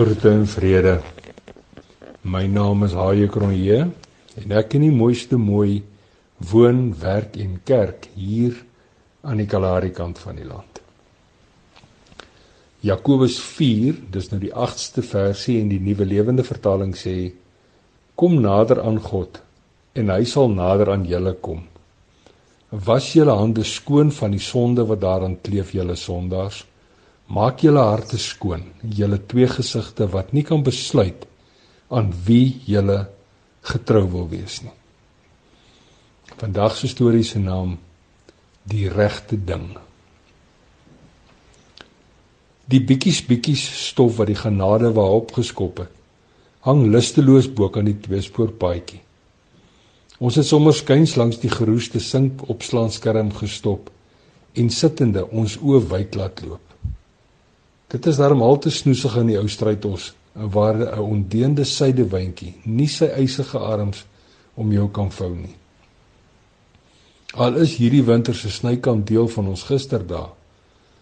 Groete en vrede. My naam is Haie Kronje en ek in die mooiste mooi woon, werk en kerk hier aan die Kalahari kant van die land. Jakobus 4, dis nou die 8ste versie en die Nuwe Lewende Vertaling sê: Kom nader aan God en hy sal nader aan julle kom. Was julle hande skoon van die sonde wat daaraan kleef julle sondaars? Maak julle harte skoon, julle twee gesigte wat nie kan besluit aan wie julle getrou wil wees nie. Vandag se storie se naam die regte ding. Die bietjies bietjies stof wat die genade waar opgeskop het, hang lusteloos bo kan die tweespoorpaadjie. Ons het sommer skuins langs die geroeste sink opslaanskerm gestop en sittende ons oë wyd laat loop. Dit is darm al te snoesig in die ou strydos waar 'n ondeende sydewyntjie nie sy eisige arms om jou kan vou nie. Al is hierdie winter se snykant deel van ons gisterdae,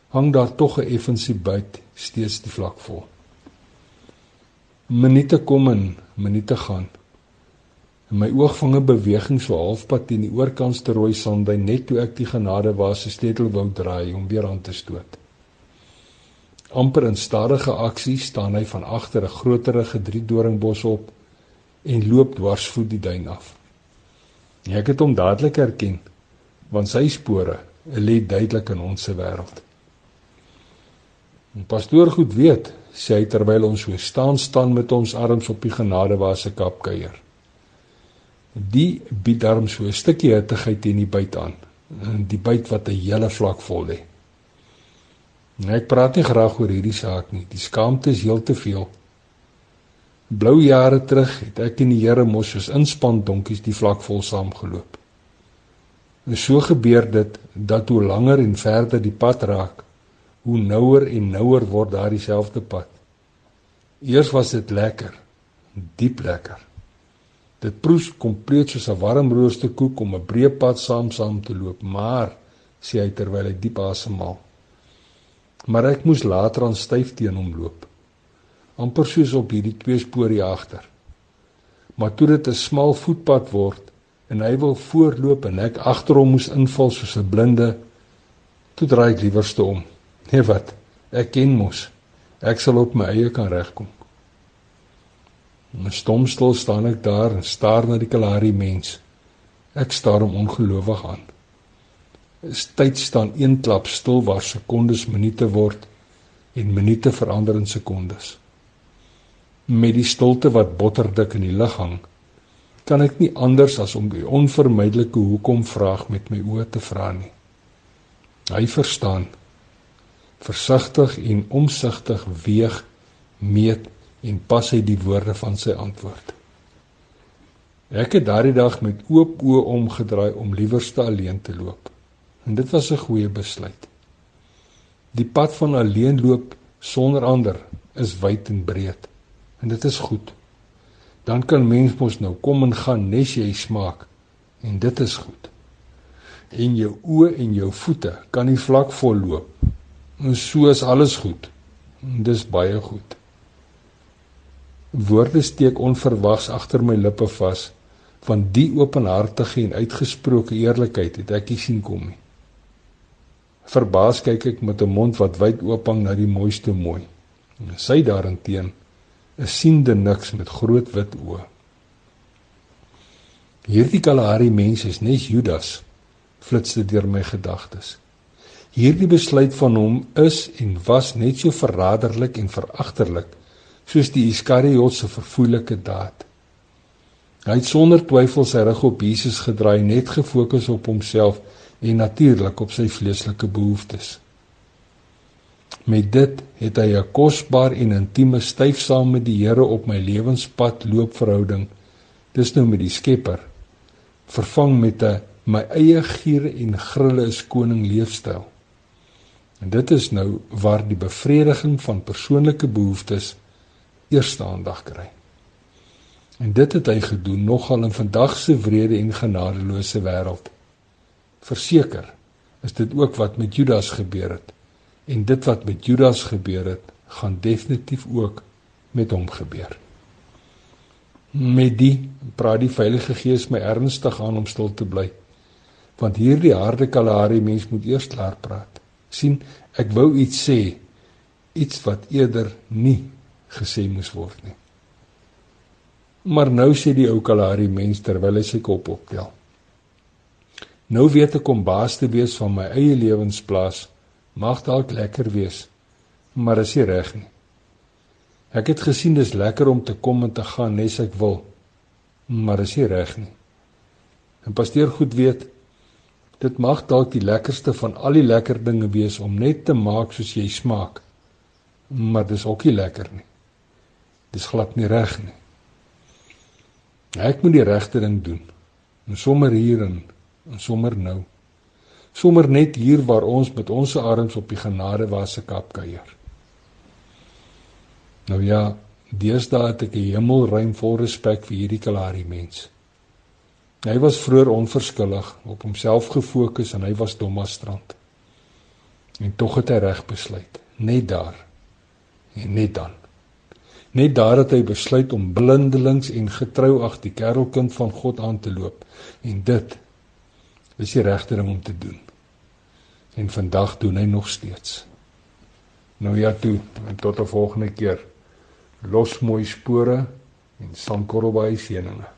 hang daar tog 'n effensie byt steeds die vlak vol. Minute kom en minute gaan. En my oog vang 'n beweging so halfpad teen die oorkant te rooi sandby net toe ek die genade waar se sleutel wou draai om weer aan te stoot amper in stadige aksie staan hy van agter 'n groterige driedoringbos op en loop dwarsvoet die duin af. Ek het hom dadelik herken want sy spore lê duidelik in ons se wêreld. En pastoor goed weet, sê hy terwyl ons so staan staan met ons arms op die genadewase kap kuier. Die bied darm so 'n stukkie hittigheid teen die byt aan, die byt wat 'n hele vlak vol lê. Nee, ek praat nie graag oor hierdie saak nie. Die skaamte is heel te veel. Blou jare terug het ek en die Here mos soos inspan donkies die vlak vol saamgeloop. En so gebeur dit dat hoe langer en verder die pad raak, hoe nouer en nouer word daardie selfde pad. Eers was dit lekker, diep lekker. Dit proes kompleet soos 'n warm rooster koek om 'n breë pad saam saam te loop, maar sê hy terwyl hy diep asemhaal maar ek moes later aan styf teen hom loop. amper soos op hierdie twee spoor hier agter. Maar toe dit 'n smal voetpad word en hy wil voorloop en ek agter hom moes inval soos 'n blinde, toe draai ek liewerste om. Nee wat? Ek ken mos. Ek sal op my eie kan regkom. En stom stil staan ek daar en staar na die Kalahari mens. Ek staar hom ongelowig aan tyd staan een klap stil waar sekondes minute word en minute verander in sekondes. Met die stilte wat botterdik in die lug hang, kan ek nie anders as om die onvermydelike hoekom vraag met my oë te vra nie. Hy verstaan. Versigtig en omsigtig weeg, meet en pas hy die woorde van sy antwoord. Ek het daardie dag met oop oë omgedraai om liewerste alleen te loop. En dit was 'n goeie besluit. Die pad van alleen loop sonder ander is wyd en breed. En dit is goed. Dan kan mens mos nou kom en gaan nes jy smaak en dit is goed. En jou oë en jou voete kan nie vlak vol loop. En so is alles goed. En dis baie goed. Woorde steek onverwags agter my lippe vas van die openhartige en uitgesproke eerlikheid het ek nie sien kom nie. Verbaas kyk ek met 'n mond wat wyd oop hang na die mooiste mooi. Sy daarenteen is siende niks met groot wit oë. Hierdie Kalahari mens is nes Judas flitste deur my gedagtes. Hierdie besluit van hom is en was net so verraderlik en veragterlik soos die Iskariot se verfoeilike daad. Hy het sonder twyfel sy rug op Jesus gedraai, net gefokus op homself en natuurlik op sy vleeslike behoeftes. Met dit het hy 'n kosbaar en intieme styf saam met die Here op my lewenspad loopverhouding, dis nou met die Skepper, vervang met 'n my eie giere en grille is koning leefstyl. En dit is nou waar die bevrediging van persoonlike behoeftes eerste aandag kry. En dit het hy gedoen nogal in vandag se wrede en genadeloose wêreld. Verseker is dit ook wat met Judas gebeur het. En dit wat met Judas gebeur het, gaan definitief ook met hom gebeur. Met die praat die Heilige Gees my ernstig aan om stil te bly. Want hierdie harde Kalahari mens moet eers klaar praat. sien, ek wou iets sê, iets wat eerder nie gesê moes word nie. Maar nou sê die ou Kalahari mens terwyl hy sy kop optel. Nou weet ek om baas te wees van my eie lewensplaas mag dalk lekker wees, maar is nie reg nie. Ek het gesien dis lekker om te kom en te gaan nes ek wil, maar is nie reg nie. En pastoor goed weet dit mag dalk die lekkerste van al die lekker dinge wees om net te maak soos jy smaak, maar dis ook nie lekker nie. Dis glad nie reg nie. Ek moet die regte ding doen. En sommer hier en sommer nou. Sommer net hier waar ons met ons arms op die genadewase kap kuier. Nou ja, deesdae het ek 'n hemelruim vol respek vir hierdie Kalahari mens. Hy was vroeër onverskillig, op homself gefokus en hy was Dommastrand. En tog het hy reg besluit, net daar en net dan. Net daar het hy besluit om blindelings en getrou ag die kerelkind van God aan te loop en dit is die regte ding om te doen. En vandag doen hy nog steeds. Nou ja toe, en tot 'n volgende keer los mooi spore en sandkorrel by seëninge.